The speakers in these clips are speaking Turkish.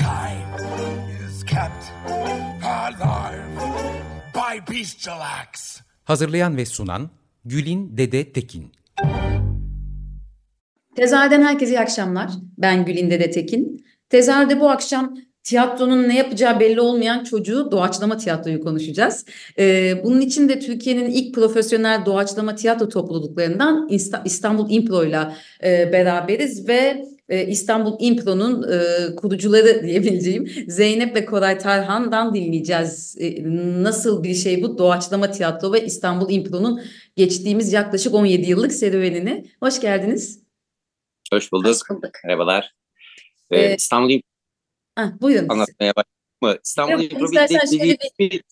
Mankind is kept alive by bestial acts. Hazırlayan ve sunan Gülin Dede Tekin. Tezahürden herkese iyi akşamlar. Ben Gülin Dede Tekin. Tezahürde bu akşam tiyatronun ne yapacağı belli olmayan çocuğu doğaçlama tiyatroyu konuşacağız. Ee, bunun için de Türkiye'nin ilk profesyonel doğaçlama tiyatro topluluklarından İstanbul İmpro ile beraberiz ve e, İstanbul İmpro'nun e, kurucuları diyebileceğim Zeynep ve Koray Tarhan'dan dinleyeceğiz. E, nasıl bir şey bu doğaçlama tiyatro ve İstanbul İmpro'nun geçtiğimiz yaklaşık 17 yıllık serüvenini. Hoş geldiniz. Hoş bulduk. Hoş bulduk. Merhabalar. Ee, ee, İstanbul İmpro buyurun. Anlatmaya başlayayım İstanbul İmpro bir, bir,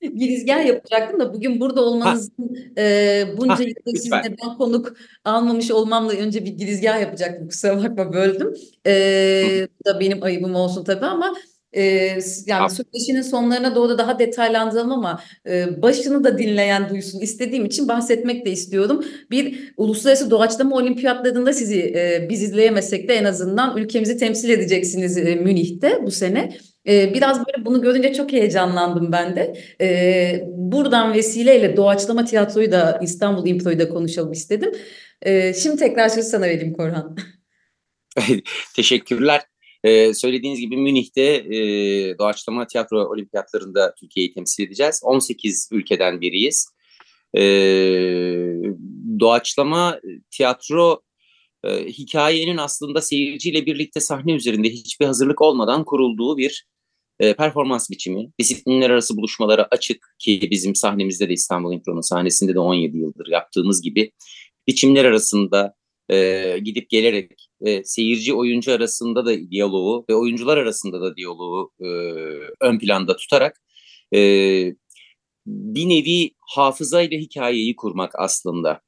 girizgah yapacaktım da bugün burada olmanızın e, bunca yılda sizinle ben konuk almamış olmamla önce bir girizgah yapacaktım. Kusura bakma böldüm. E, bu da benim ayıbım olsun tabii ama e, yani söyleşinin sonlarına doğru daha detaylandıralım ama e, başını da dinleyen duysun istediğim için bahsetmek de istiyorum. Bir uluslararası doğaçlama olimpiyatlarında sizi e, biz izleyemesek de en azından ülkemizi temsil edeceksiniz e, Münih'te bu sene. Ee, biraz böyle bunu görünce çok heyecanlandım ben de. Ee, buradan vesileyle doğaçlama tiyatroyu da İstanbul İmpro'yu da konuşalım istedim. Ee, şimdi tekrar sözü sana vereyim Korhan. Teşekkürler. Ee, söylediğiniz gibi Münih'te e, doğaçlama tiyatro olimpiyatlarında Türkiye'yi temsil edeceğiz. 18 ülkeden biriyiz. Ee, doğaçlama tiyatro e, hikayenin aslında seyirciyle birlikte sahne üzerinde hiçbir hazırlık olmadan kurulduğu bir e, performans biçimi, disiplinler arası buluşmalara açık ki bizim sahnemizde de İstanbul İmpro'nun sahnesinde de 17 yıldır yaptığımız gibi biçimler arasında e, gidip gelerek e, seyirci oyuncu arasında da diyaloğu ve oyuncular arasında da diyaloğu e, ön planda tutarak e, bir nevi hafızayla hikayeyi kurmak aslında.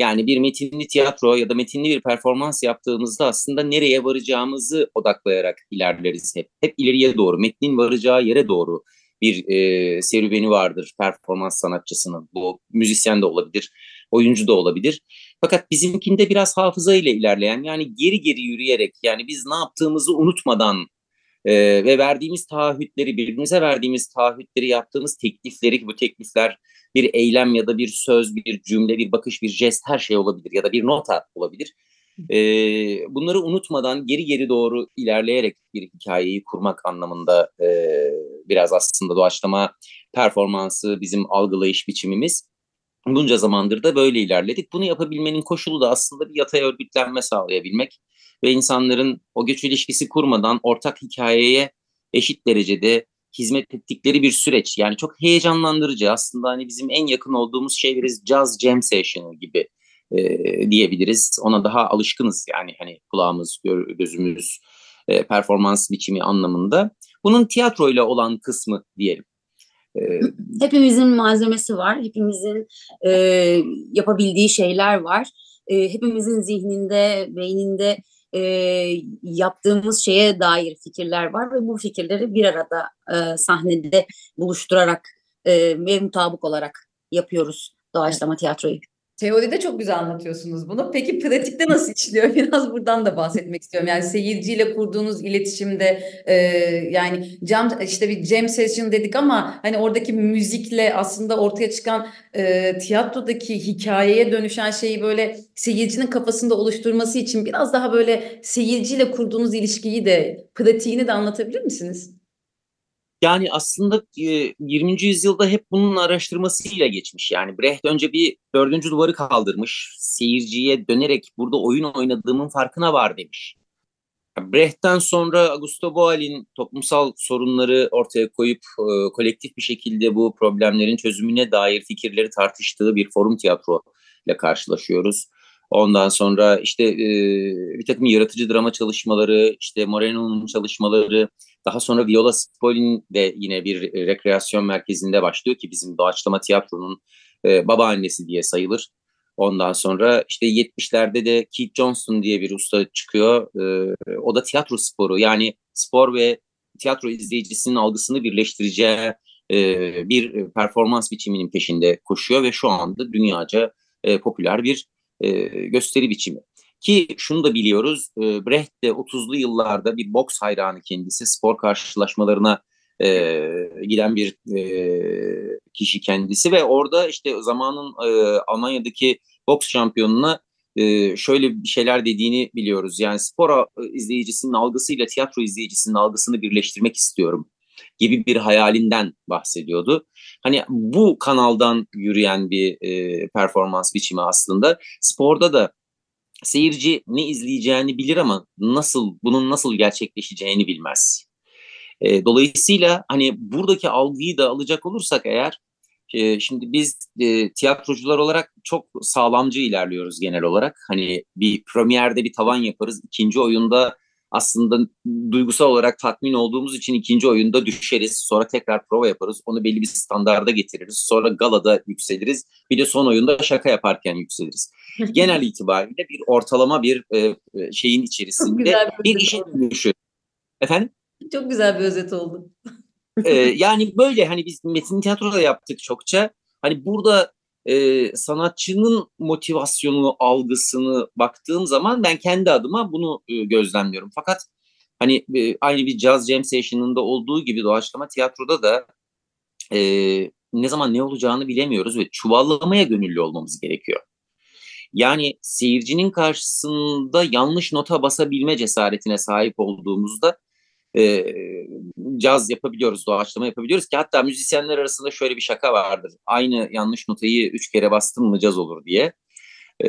Yani bir metinli tiyatro ya da metinli bir performans yaptığımızda aslında nereye varacağımızı odaklayarak ilerleriz hep. Hep ileriye doğru, metnin varacağı yere doğru bir e, serüveni vardır performans sanatçısının. Bu müzisyen de olabilir, oyuncu da olabilir. Fakat bizimkinde biraz hafıza ile ilerleyen yani geri geri yürüyerek yani biz ne yaptığımızı unutmadan e, ve verdiğimiz taahhütleri birbirimize verdiğimiz taahhütleri yaptığımız teklifleri bu teklifler bir eylem ya da bir söz, bir cümle, bir bakış, bir jest her şey olabilir ya da bir nota olabilir. E, bunları unutmadan geri geri doğru ilerleyerek bir hikayeyi kurmak anlamında e, biraz aslında doğaçlama performansı bizim algılayış biçimimiz. Bunca zamandır da böyle ilerledik. Bunu yapabilmenin koşulu da aslında bir yatay örgütlenme sağlayabilmek ve insanların o göç ilişkisi kurmadan ortak hikayeye eşit derecede hizmet ettikleri bir süreç. Yani çok heyecanlandırıcı aslında hani bizim en yakın olduğumuz şey biraz jazz jam session gibi e, diyebiliriz. Ona daha alışkınız yani hani kulağımız, gözümüz, e, performans biçimi anlamında. Bunun tiyatroyla olan kısmı diyelim. Hepimizin malzemesi var, hepimizin e, yapabildiği şeyler var. E, hepimizin zihninde, beyninde e, yaptığımız şeye dair fikirler var ve bu fikirleri bir arada e, sahnede buluşturarak e, ve mutabık olarak yapıyoruz doğaçlama tiyatroyu. Teoride çok güzel anlatıyorsunuz bunu. Peki pratikte nasıl işliyor? Biraz buradan da bahsetmek istiyorum. Yani seyirciyle kurduğunuz iletişimde e, yani cam işte bir jam session dedik ama hani oradaki müzikle aslında ortaya çıkan e, tiyatrodaki hikayeye dönüşen şeyi böyle seyircinin kafasında oluşturması için biraz daha böyle seyirciyle kurduğunuz ilişkiyi de pratiğini de anlatabilir misiniz? Yani aslında 20. yüzyılda hep bunun araştırmasıyla geçmiş. Yani Brecht önce bir dördüncü duvarı kaldırmış. Seyirciye dönerek burada oyun oynadığımın farkına var demiş. Brecht'ten sonra Augusto Boal'in toplumsal sorunları ortaya koyup e, kolektif bir şekilde bu problemlerin çözümüne dair fikirleri tartıştığı bir forum tiyatro ile karşılaşıyoruz. Ondan sonra işte e, bir takım yaratıcı drama çalışmaları, işte Moreno'nun çalışmaları, daha sonra Viola Spolin de yine bir rekreasyon merkezinde başlıyor ki bizim doğaçlama tiyatronun e, babaannesi diye sayılır. Ondan sonra işte 70'lerde de Keith Johnston diye bir usta çıkıyor. E, o da tiyatro sporu yani spor ve tiyatro izleyicisinin algısını birleştireceği e, bir performans biçiminin peşinde koşuyor ve şu anda dünyaca e, popüler bir e, gösteri biçimi. Ki şunu da biliyoruz, e, Brecht de 30'lu yıllarda bir boks hayranı kendisi, spor karşılaşmalarına e, giden bir e, kişi kendisi ve orada işte zamanın e, Almanya'daki boks şampiyonuna e, şöyle bir şeyler dediğini biliyoruz. Yani spor izleyicisinin algısıyla tiyatro izleyicisinin algısını birleştirmek istiyorum gibi bir hayalinden bahsediyordu. Hani bu kanaldan yürüyen bir e, performans biçimi aslında. Sporda da seyirci ne izleyeceğini bilir ama nasıl bunun nasıl gerçekleşeceğini bilmez. E, dolayısıyla hani buradaki algıyı da alacak olursak eğer e, şimdi biz e, tiyatrocular olarak çok sağlamcı ilerliyoruz genel olarak. Hani bir premierde bir tavan yaparız. ikinci oyunda aslında duygusal olarak tatmin olduğumuz için ikinci oyunda düşeriz. Sonra tekrar prova yaparız. Onu belli bir standarda getiririz. Sonra galada yükseliriz. Bir de son oyunda şaka yaparken yükseliriz. Genel itibariyle bir ortalama bir e, e şeyin içerisinde bir, bir işin dönüşü. Efendim? Çok güzel bir özet oldu. ee, yani böyle hani biz metin tiyatroda yaptık çokça. Hani burada e, sanatçının motivasyonu, algısını baktığım zaman ben kendi adıma bunu e, gözlemliyorum. Fakat hani e, aynı bir jazz jam session'ında olduğu gibi doğaçlama tiyatroda da e, ne zaman ne olacağını bilemiyoruz ve çuvallamaya gönüllü olmamız gerekiyor. Yani seyircinin karşısında yanlış nota basabilme cesaretine sahip olduğumuzda e, caz yapabiliyoruz, doğaçlama yapabiliyoruz ki hatta müzisyenler arasında şöyle bir şaka vardır. Aynı yanlış notayı üç kere bastın mı caz olur diye. E,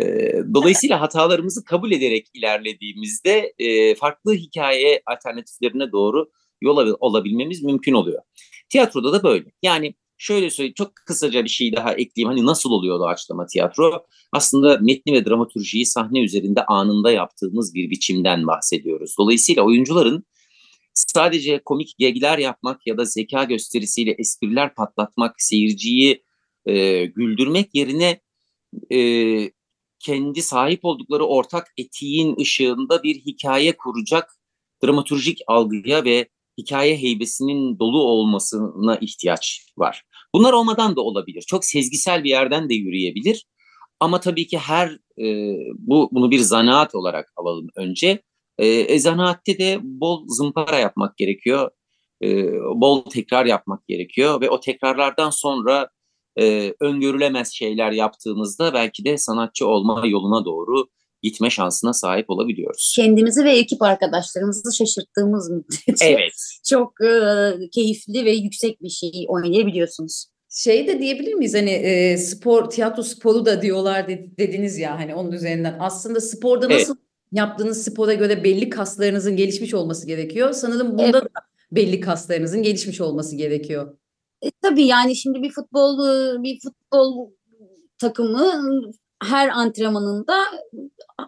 dolayısıyla hatalarımızı kabul ederek ilerlediğimizde e, farklı hikaye alternatiflerine doğru yol olabilmemiz mümkün oluyor. Tiyatroda da böyle. Yani şöyle söyleyeyim çok kısaca bir şey daha ekleyeyim. Hani nasıl oluyor doğaçlama tiyatro? Aslında metni ve dramaturjiyi sahne üzerinde anında yaptığımız bir biçimden bahsediyoruz. Dolayısıyla oyuncuların sadece komik gegler yapmak ya da zeka gösterisiyle espriler patlatmak, seyirciyi e, güldürmek yerine e, kendi sahip oldukları ortak etiğin ışığında bir hikaye kuracak dramaturjik algıya ve hikaye heybesinin dolu olmasına ihtiyaç var. Bunlar olmadan da olabilir. Çok sezgisel bir yerden de yürüyebilir. Ama tabii ki her e, bu bunu bir zanaat olarak alalım önce. E, e, zanaatte de bol zımpara yapmak gerekiyor. E, bol tekrar yapmak gerekiyor ve o tekrarlardan sonra e, öngörülemez şeyler yaptığımızda belki de sanatçı olma yoluna doğru gitme şansına sahip olabiliyoruz. Kendimizi ve ekip arkadaşlarımızı şaşırttığımız müddetçe evet. çok e, keyifli ve yüksek bir şey oynayabiliyorsunuz. Şey de diyebilir miyiz hani e, spor tiyatro sporu da diyorlar dediniz ya hani onun üzerinden aslında sporda nasıl yaptığınız spora göre belli kaslarınızın gelişmiş olması gerekiyor. Sanırım bunda evet. da belli kaslarınızın gelişmiş olması gerekiyor. E, tabii yani şimdi bir futbol bir futbol takımı her antrenmanında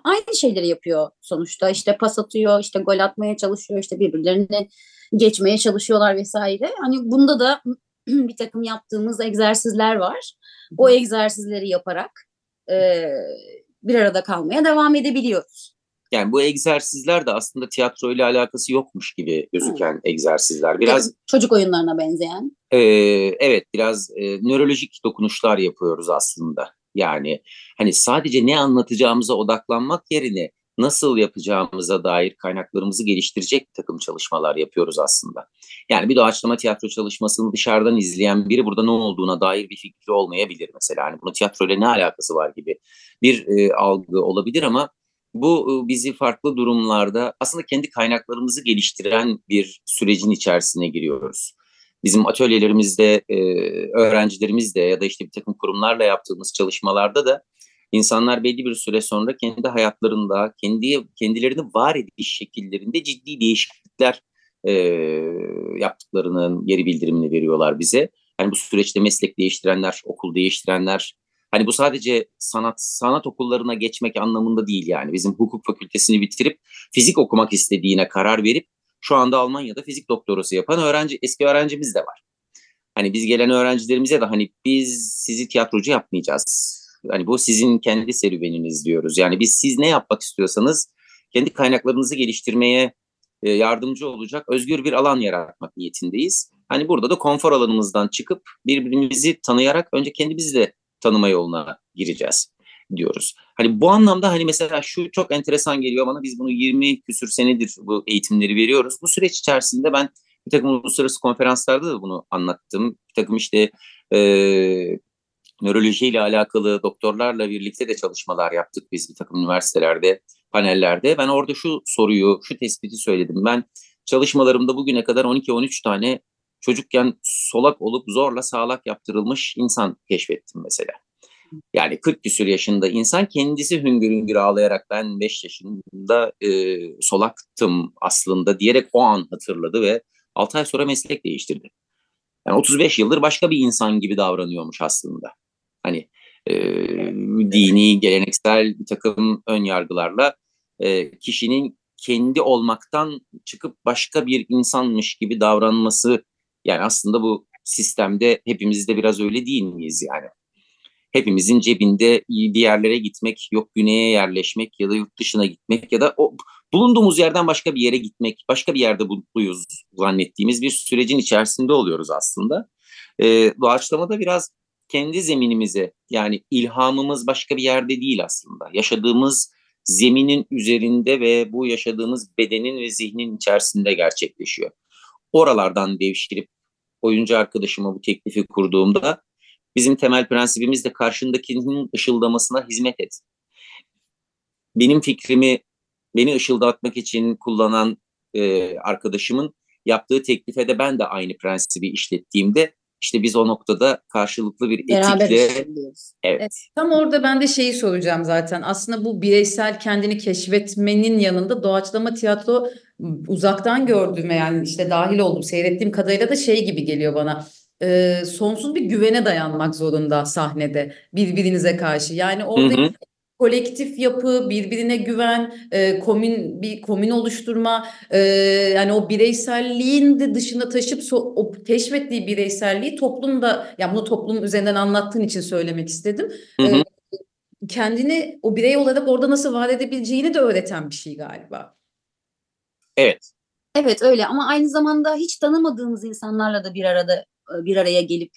aynı şeyleri yapıyor sonuçta. İşte pas atıyor, işte gol atmaya çalışıyor, işte birbirlerini geçmeye çalışıyorlar vesaire. Hani bunda da bir takım yaptığımız egzersizler var. O egzersizleri yaparak e, bir arada kalmaya devam edebiliyoruz. Yani bu egzersizler de aslında tiyatro ile alakası yokmuş gibi gözüken Hı. egzersizler. Biraz çocuk oyunlarına benzeyen. E, evet, biraz e, nörolojik dokunuşlar yapıyoruz aslında. Yani hani sadece ne anlatacağımıza odaklanmak yerine nasıl yapacağımıza dair kaynaklarımızı geliştirecek takım çalışmalar yapıyoruz aslında. Yani bir doğaçlama tiyatro çalışmasını dışarıdan izleyen biri burada ne olduğuna dair bir fikri olmayabilir mesela. Hani bunu tiyatro ile ne alakası var gibi bir e, algı olabilir ama bu bizi farklı durumlarda aslında kendi kaynaklarımızı geliştiren bir sürecin içerisine giriyoruz. Bizim atölyelerimizde, öğrencilerimizde ya da işte bir takım kurumlarla yaptığımız çalışmalarda da insanlar belli bir süre sonra kendi hayatlarında, kendi kendilerini var ediş şekillerinde ciddi değişiklikler yaptıklarının geri bildirimini veriyorlar bize. Yani bu süreçte meslek değiştirenler, okul değiştirenler, Hani bu sadece sanat sanat okullarına geçmek anlamında değil yani. Bizim hukuk fakültesini bitirip fizik okumak istediğine karar verip şu anda Almanya'da fizik doktorası yapan öğrenci eski öğrencimiz de var. Hani biz gelen öğrencilerimize de hani biz sizi tiyatrocu yapmayacağız. Hani bu sizin kendi serüveniniz diyoruz. Yani biz siz ne yapmak istiyorsanız kendi kaynaklarınızı geliştirmeye e, yardımcı olacak özgür bir alan yaratmak niyetindeyiz. Hani burada da konfor alanımızdan çıkıp birbirimizi tanıyarak önce kendimizi de tanıma yoluna gireceğiz diyoruz. Hani bu anlamda hani mesela şu çok enteresan geliyor bana. Biz bunu 20 küsür senedir bu eğitimleri veriyoruz. Bu süreç içerisinde ben bir takım uluslararası konferanslarda da bunu anlattım. Bir takım işte e, nörolojiyle alakalı doktorlarla birlikte de çalışmalar yaptık biz bir takım üniversitelerde, panellerde. Ben orada şu soruyu, şu tespiti söyledim. Ben çalışmalarımda bugüne kadar 12-13 tane çocukken solak olup zorla sağlak yaptırılmış insan keşfettim mesela. Yani 40 küsur yaşında insan kendisi hüngür hüngür ağlayarak ben 5 yaşında e, solaktım aslında diyerek o an hatırladı ve 6 ay sonra meslek değiştirdi. Yani 35 yıldır başka bir insan gibi davranıyormuş aslında. Hani e, dini, geleneksel bir takım ön yargılarla e, kişinin kendi olmaktan çıkıp başka bir insanmış gibi davranması yani aslında bu sistemde hepimiz de biraz öyle değil miyiz yani? Hepimizin cebinde bir yerlere gitmek, yok güneye yerleşmek ya da yurt dışına gitmek ya da o bulunduğumuz yerden başka bir yere gitmek, başka bir yerde mutluyuz zannettiğimiz bir sürecin içerisinde oluyoruz aslında. Ee, doğaçlamada biraz kendi zeminimize yani ilhamımız başka bir yerde değil aslında. Yaşadığımız zeminin üzerinde ve bu yaşadığımız bedenin ve zihnin içerisinde gerçekleşiyor. Oralardan devşirip oyuncu arkadaşıma bu teklifi kurduğumda bizim temel prensibimiz de karşındakinin ışıldamasına hizmet et. Benim fikrimi beni ışıldatmak için kullanan e, arkadaşımın yaptığı teklife de ben de aynı prensibi işlettiğimde işte biz o noktada karşılıklı bir Beraber etikle evet. evet. Tam orada ben de şeyi soracağım zaten. Aslında bu bireysel kendini keşfetmenin yanında doğaçlama tiyatro uzaktan gördüğüme yani işte dahil oldum seyrettiğim kadarıyla da şey gibi geliyor bana. E, sonsuz bir güvene dayanmak zorunda sahnede birbirinize karşı. Yani orada hı hı kolektif yapı, birbirine güven, e, komün bir komün oluşturma, e, yani o bireyselliğin de dışına taşıp so, o keşfettiği bireyselliği toplumda, yani bunu toplumun üzerinden anlattığın için söylemek istedim. Hı hı. E, kendini o birey olarak orada nasıl var edebileceğini de öğreten bir şey galiba. Evet. Evet öyle ama aynı zamanda hiç tanımadığımız insanlarla da bir arada bir araya gelip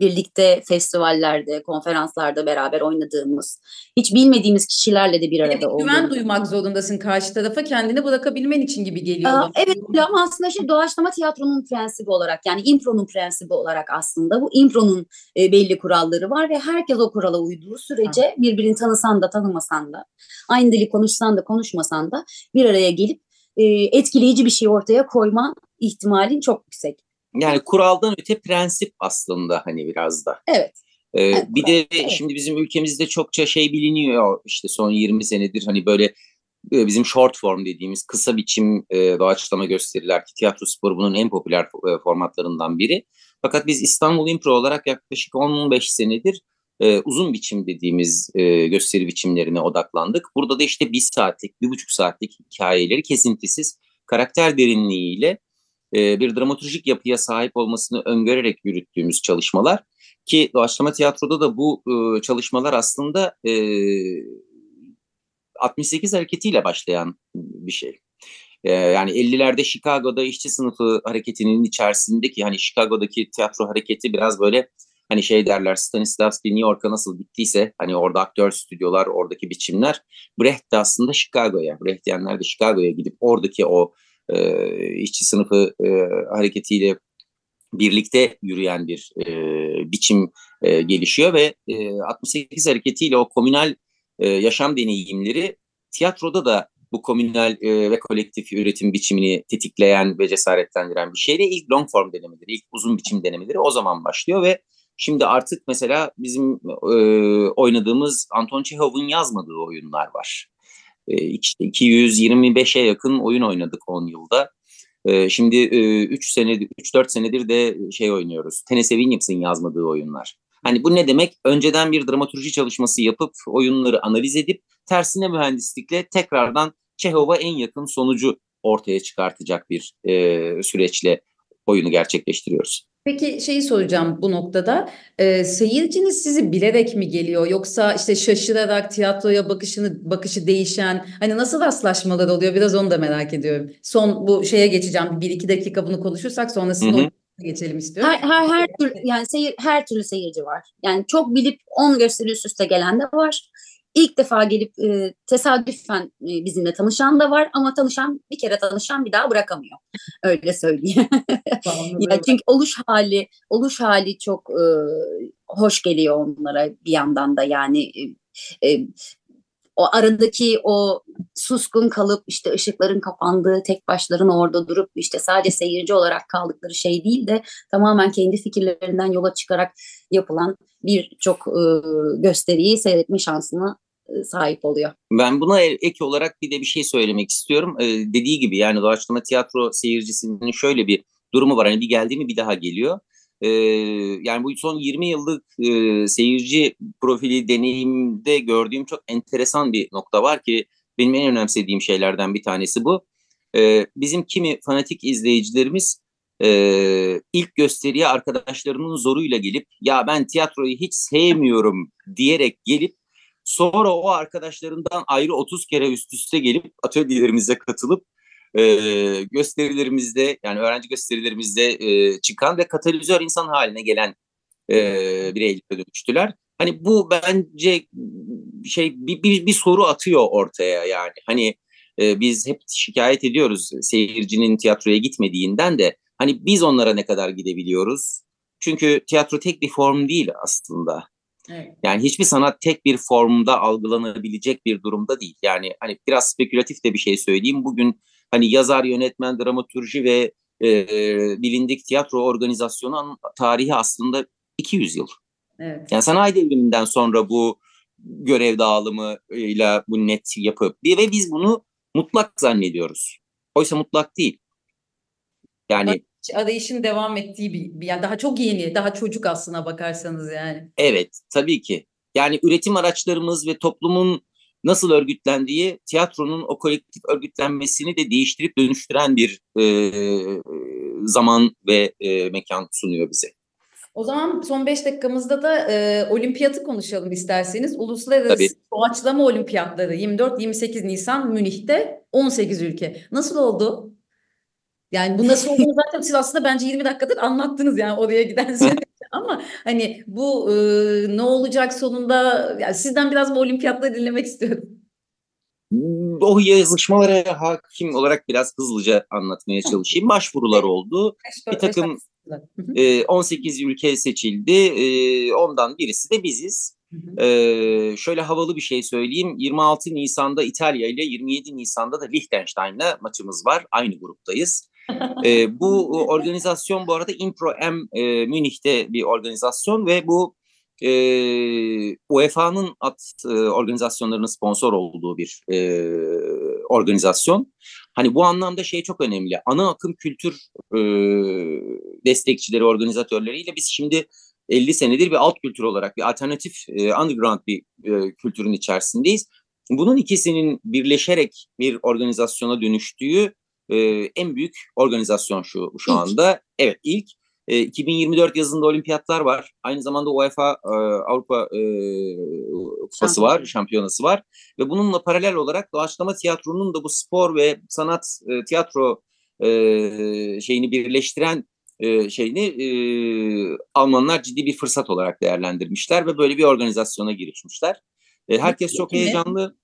birlikte festivallerde, konferanslarda beraber oynadığımız, hiç bilmediğimiz kişilerle de bir arada evet, olduğumuz. Güven duymak zorundasın karşı tarafa kendini bırakabilmen için gibi geliyor. Aa, evet ama aslında işte doğaçlama tiyatronun prensibi olarak yani impronun prensibi olarak aslında bu impronun e, belli kuralları var ve herkes o kurala uyduğu sürece birbirini tanısan da tanımasan da aynı dili konuşsan da konuşmasan da bir araya gelip e, etkileyici bir şey ortaya koyma ihtimalin çok yüksek. Yani kuraldan öte prensip aslında hani biraz da. Evet. Ee, evet, bir de evet. şimdi bizim ülkemizde çokça şey biliniyor işte son 20 senedir hani böyle e, bizim short form dediğimiz kısa biçim e, doğaçlama gösteriler ki tiyatro sporu bunun en popüler e, formatlarından biri. Fakat biz İstanbul Impro olarak yaklaşık 15 senedir e, uzun biçim dediğimiz e, gösteri biçimlerine odaklandık. Burada da işte bir saatlik, bir buçuk saatlik hikayeleri kesintisiz karakter derinliğiyle e, bir dramaturjik yapıya sahip olmasını öngörerek yürüttüğümüz çalışmalar ki doğaçlama tiyatroda da bu e, çalışmalar aslında e, 68 hareketiyle başlayan bir şey. E, yani 50'lerde Chicago'da işçi sınıfı hareketinin içerisindeki hani Chicago'daki tiyatro hareketi biraz böyle hani şey derler Stanislavski New York'a nasıl gittiyse hani orada aktör stüdyolar oradaki biçimler. Brecht de aslında Chicago'ya Brechtianler de Chicago'ya gidip oradaki o e, işçi sınıfı e, hareketiyle birlikte yürüyen bir e, biçim e, gelişiyor ve e, 68 hareketiyle o komünal e, yaşam deneyimleri tiyatroda da bu komünal e, ve kolektif üretim biçimini tetikleyen ve cesaretlendiren bir şeyle ilk long form denemeleri, ilk uzun biçim denemeleri o zaman başlıyor ve şimdi artık mesela bizim e, oynadığımız Anton Chekhov'un yazmadığı oyunlar var. E, işte 225'e yakın oyun oynadık 10 yılda. E, şimdi 3 e, senedir 3-4 senedir de şey oynuyoruz. Tennessee Williams'ın yazmadığı oyunlar. Hani bu ne demek? Önceden bir dramaturji çalışması yapıp oyunları analiz edip tersine mühendislikle tekrardan Çehov'a en yakın sonucu ortaya çıkartacak bir e, süreçle oyunu gerçekleştiriyoruz. Peki şeyi soracağım bu noktada. E, seyirciniz sizi bilerek mi geliyor yoksa işte şaşırarak tiyatroya bakışını bakışı değişen hani nasıl rastlaşmalar oluyor biraz onu da merak ediyorum. Son bu şeye geçeceğim bir iki dakika bunu konuşursak sonrasında hı hı. geçelim istiyorum. Her her her tür yani seyir, her türlü seyirci var. Yani çok bilip 10 gösteri üst üste gelen de var. İlk defa gelip e, tesadüfen e, bizimle tanışan da var ama tanışan bir kere tanışan bir daha bırakamıyor. Öyle söyleyeyim. yani çünkü oluş hali oluş hali çok e, hoş geliyor onlara bir yandan da yani e, e, o aradaki o suskun kalıp işte ışıkların kapandığı tek başlarına orada durup işte sadece seyirci olarak kaldıkları şey değil de tamamen kendi fikirlerinden yola çıkarak yapılan birçok e, gösteriyi seyretme şansına sahip oluyor. Ben buna ek olarak bir de bir şey söylemek istiyorum. Ee, dediği gibi yani doğaçlama tiyatro seyircisinin şöyle bir durumu var. Hani bir geldi mi bir daha geliyor. Ee, yani bu son 20 yıllık e, seyirci profili deneyimde gördüğüm çok enteresan bir nokta var ki benim en önemsediğim şeylerden bir tanesi bu. Ee, bizim kimi fanatik izleyicilerimiz e, ilk gösteriye arkadaşlarının zoruyla gelip ya ben tiyatroyu hiç sevmiyorum diyerek gelip sonra o arkadaşlarından ayrı 30 kere üst üste gelip atölyelerimize katılıp e, gösterilerimizde yani öğrenci gösterilerimizde e, çıkan ve katalizör insan haline gelen e, bireylere dönüştüler. Hani bu bence şey bir, bir, bir soru atıyor ortaya yani. Hani e, biz hep şikayet ediyoruz seyircinin tiyatroya gitmediğinden de Hani biz onlara ne kadar gidebiliyoruz? Çünkü tiyatro tek bir form değil aslında. Evet. Yani hiçbir sanat tek bir formda algılanabilecek bir durumda değil. Yani hani biraz spekülatif de bir şey söyleyeyim. Bugün hani yazar, yönetmen, dramaturji ve e, bilindik tiyatro organizasyonu tarihi aslında 200 yıl. Evet. Yani sanayi devriminden sonra bu görev dağılımıyla bu net yapıp ve biz bunu mutlak zannediyoruz. Oysa mutlak değil. Yani arayışın devam ettiği bir, bir yani daha çok yeni, daha çocuk aslına bakarsanız yani. Evet, tabii ki. Yani üretim araçlarımız ve toplumun nasıl örgütlendiği tiyatronun o kolektif örgütlenmesini de değiştirip dönüştüren bir e, zaman ve e, mekan sunuyor bize. O zaman son beş dakikamızda da e, olimpiyatı konuşalım isterseniz. Uluslararası Tabii. Doğaçlama Olimpiyatları 24-28 Nisan Münih'te 18 ülke. Nasıl oldu? Yani bu nasıl olduğunu zaten siz aslında bence 20 dakikadır anlattınız yani oraya giden. Ama hani bu e, ne olacak sonunda yani sizden biraz bu olimpiyatları dinlemek istiyorum. O yazışmalara hakim olarak biraz hızlıca anlatmaya çalışayım. Başvurular oldu. Bir takım 18 ülke seçildi. Ondan birisi de biziz. Ee, şöyle havalı bir şey söyleyeyim. 26 Nisan'da İtalya ile 27 Nisan'da da Liechtenstein'la maçımız var. Aynı gruptayız e, bu organizasyon bu arada Impro M e, Münih'te bir organizasyon ve bu e, UEFA'nın at e, organizasyonlarının sponsor olduğu bir e, organizasyon. Hani bu anlamda şey çok önemli. Ana akım kültür e, destekçileri, organizatörleriyle biz şimdi 50 senedir bir alt kültür olarak bir alternatif e, underground bir e, kültürün içerisindeyiz. Bunun ikisinin birleşerek bir organizasyona dönüştüğü e, en büyük organizasyon şu şu ilk. anda. Evet ilk. E, 2024 yazında olimpiyatlar var. Aynı zamanda UEFA e, Avrupa e, Kupası var, şampiyonası var. Ve bununla paralel olarak doğaçlama tiyatronun da bu spor ve sanat e, tiyatro e, şeyini birleştiren e, şeyini e, Almanlar ciddi bir fırsat olarak değerlendirmişler ve böyle bir organizasyona girişmişler. E, herkes çok heyecanlı.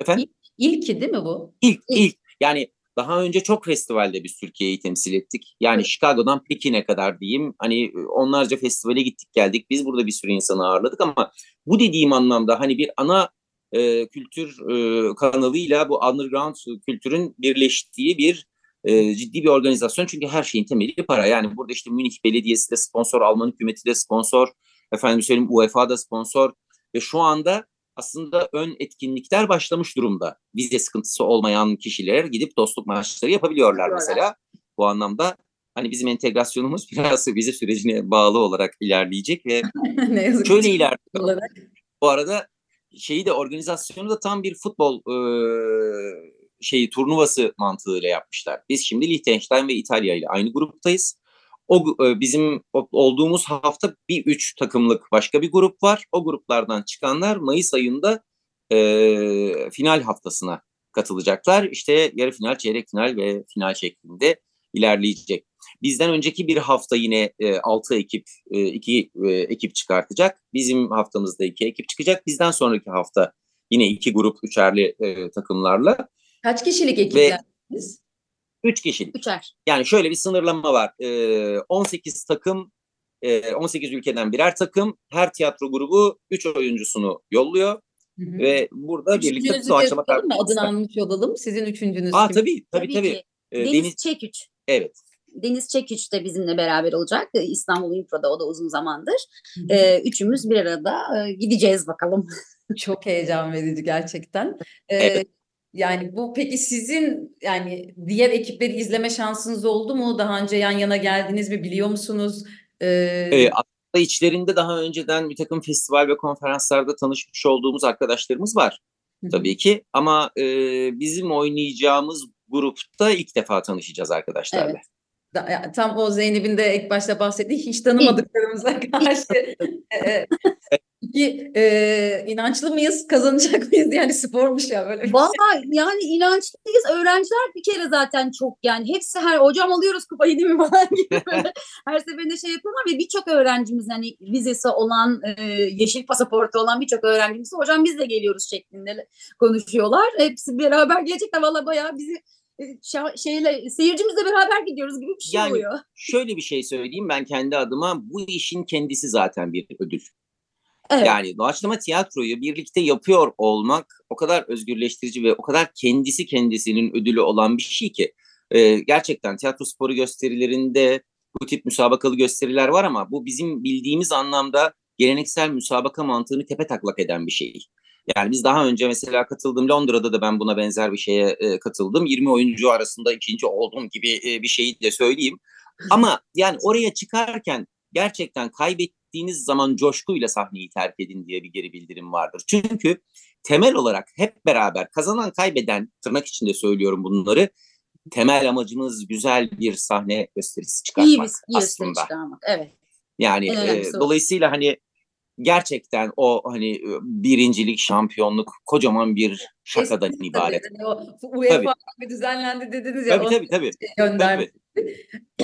Efendim? İlki değil mi bu? İlk, ilk. ilk. Yani daha önce çok festivalde biz Türkiye'yi temsil ettik. Yani Chicago'dan Pekin'e kadar diyeyim. Hani onlarca festivale gittik geldik. Biz burada bir sürü insanı ağırladık ama bu dediğim anlamda hani bir ana e, kültür e, kanalıyla bu underground kültürün birleştiği bir e, ciddi bir organizasyon. Çünkü her şeyin temeli para. Yani burada işte Münih Belediyesi de sponsor, Alman hükümeti de sponsor, efendim söyleyeyim UEFA da sponsor ve şu anda aslında ön etkinlikler başlamış durumda. Vize sıkıntısı olmayan kişiler gidip dostluk maçları yapabiliyorlar mesela. Bu anlamda hani bizim entegrasyonumuz biraz vize sürecine bağlı olarak ilerleyecek ve şöyle ilerliyor. olarak. Bu arada şeyi de organizasyonu da tam bir futbol e, şeyi turnuvası mantığıyla yapmışlar. Biz şimdi Liechtenstein ve İtalya ile aynı gruptayız. O e, bizim olduğumuz hafta bir üç takımlık başka bir grup var. O gruplardan çıkanlar Mayıs ayında e, final haftasına katılacaklar. İşte yarı final, çeyrek final ve final şeklinde ilerleyecek. Bizden önceki bir hafta yine e, 6 ekip, 2 ekip çıkartacak. Bizim haftamızda 2 ekip çıkacak. Bizden sonraki hafta yine iki grup üçerli e, takımlarla. Kaç kişilik Ve ekiplersiniz? 3 kişilik. Üçer. Yani şöyle bir sınırlama var. E, 18 takım, e, 18 ülkeden birer takım. Her tiyatro grubu 3 oyuncusunu yolluyor. Hı hı. Ve burada birlikte Üçüncünüzü doğaçlama mı? Adını almış olalım. Sizin üçüncünüz Aa tabii tabii tabii. ki. E, Deniz, Deniz, Çeküç. evet. Deniz Çeküç de bizimle beraber olacak. Ee, İstanbul Impro'da o da uzun zamandır. Hı hı. Ee, üçümüz bir arada e, gideceğiz bakalım. Çok heyecan verici gerçekten. Ee, Evet. Yani bu peki sizin yani diğer ekipleri izleme şansınız oldu mu? Daha önce yan yana geldiniz mi? Biliyor musunuz? Ee, E, aslında içlerinde daha önceden bir takım festival ve konferanslarda tanışmış olduğumuz arkadaşlarımız var. tabii ki. Ama e, bizim oynayacağımız grupta ilk defa tanışacağız arkadaşlarla. Evet. Da- tam o Zeynep'in de ilk başta bahsettiği hiç tanımadıklarımıza karşı e, Peki e, inançlı mıyız? Kazanacak mıyız? Yani spormuş ya böyle bir şey. Valla yani inançlıyız. Öğrenciler bir kere zaten çok yani hepsi her hocam alıyoruz kupayı değil mi falan gibi böyle her seferinde şey yapıyorlar ve birçok öğrencimiz hani vizesi olan e, yeşil pasaportu olan birçok öğrencimiz hocam biz de geliyoruz şeklinde konuşuyorlar. Hepsi beraber gelecekler valla bayağı bizi şeyle seyircimizle beraber gidiyoruz gibi bir şey Yani oluyor. Şöyle bir şey söyleyeyim ben kendi adıma bu işin kendisi zaten bir ödül. Evet. Yani doğaçlama tiyatroyu birlikte yapıyor olmak o kadar özgürleştirici ve o kadar kendisi kendisinin ödülü olan bir şey ki e, gerçekten tiyatro sporu gösterilerinde bu tip müsabakalı gösteriler var ama bu bizim bildiğimiz anlamda geleneksel müsabaka mantığını tepe taklak eden bir şey. Yani biz daha önce mesela katıldığım Londra'da da ben buna benzer bir şeye e, katıldım. 20 oyuncu arasında ikinci oldum gibi e, bir şeyi de söyleyeyim. Ama yani oraya çıkarken gerçekten kaybettiğiniz zaman coşkuyla sahneyi terk edin diye bir geri bildirim vardır. Çünkü temel olarak hep beraber kazanan kaybeden tırnak içinde söylüyorum bunları. Temel amacımız güzel bir sahne gösterisi çıkartmak İyi bir, iyi aslında. çıkarmak. Evet. Yani En e, dolayısıyla hani gerçekten o hani birincilik, şampiyonluk kocaman bir şakadan Kesinlikle ibaret. tabii. Hani o UEFA gibi düzenlendi dediniz ya. Tabii tabii tabii. gönderme.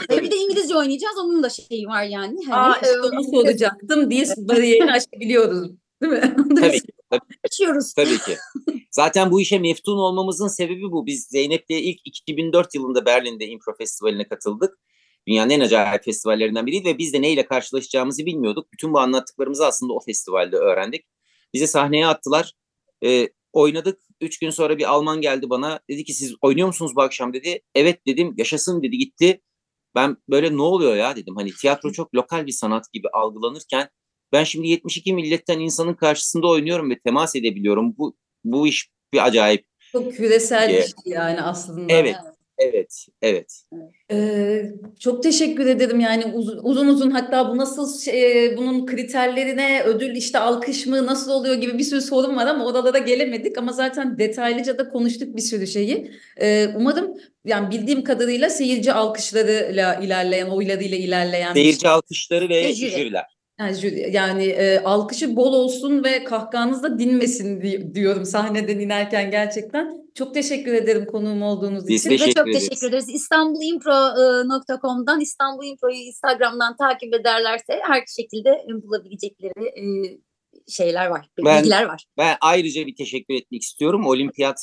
tabii. Bir de İngilizce oynayacağız. Onun da şeyi var yani. Hani Aa, evet, onu soracaktım. Dil bariyerini aşabiliyoruz. Değil mi? Tabii ki. Tabii, açıyoruz. tabii ki. Zaten bu işe meftun olmamızın sebebi bu. Biz Zeynep'le ilk 2004 yılında Berlin'de Impro Festivali'ne katıldık. Dünyanın en acayip festivallerinden biriydi ve biz de neyle karşılaşacağımızı bilmiyorduk. Bütün bu anlattıklarımızı aslında o festivalde öğrendik. Bize sahneye attılar. Ee, oynadık. Üç gün sonra bir Alman geldi bana. Dedi ki siz oynuyor musunuz bu akşam dedi. Evet dedim. Yaşasın dedi gitti. Ben böyle ne oluyor ya dedim. Hani tiyatro çok lokal bir sanat gibi algılanırken ben şimdi 72 milletten insanın karşısında oynuyorum ve temas edebiliyorum. Bu bu iş bir acayip. Çok küresel bir şey yani aslında. Evet. Evet, evet. Ee, çok teşekkür ederim yani uz- uzun uzun hatta bu nasıl şey, bunun kriterlerine ödül işte alkış mı nasıl oluyor gibi bir sürü sorun var ama oralara gelemedik ama zaten detaylıca da konuştuk bir sürü şeyi. Ee, umarım yani bildiğim kadarıyla seyirci alkışlarıyla ilerleyen oylarıyla ilerleyen Seyirci alkışları ve Ve jüri. jüriler. Yani, yani e, alkışı bol olsun ve kahkahanız da dinmesin di- diyorum sahneden inerken gerçekten. Çok teşekkür ederim konuğum olduğunuz Biz için. Biz de çok ederiz. teşekkür ederiz. İstanbulimpro.com'dan İstanbul Impro'yu Instagram'dan takip ederlerse her şekilde bulabilecekleri e, şeyler var, Ben- bilgiler var. Ben ayrıca bir teşekkür etmek istiyorum. Olimpiyat,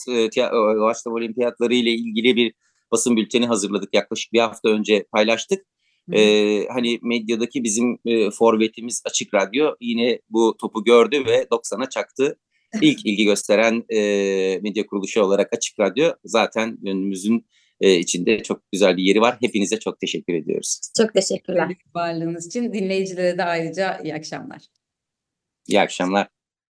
Doğaçlama Olimpiyatları ile ilgili bir basın bülteni hazırladık. Yaklaşık bir hafta önce paylaştık. Ee, hani medyadaki bizim e, forvetimiz Açık Radyo yine bu topu gördü ve 90'a çaktı. İlk ilgi gösteren e, medya kuruluşu olarak Açık Radyo zaten önümüzün e, içinde çok güzel bir yeri var. Hepinize çok teşekkür ediyoruz. Çok teşekkürler. Varlığınız için dinleyicilere de ayrıca iyi akşamlar. İyi akşamlar.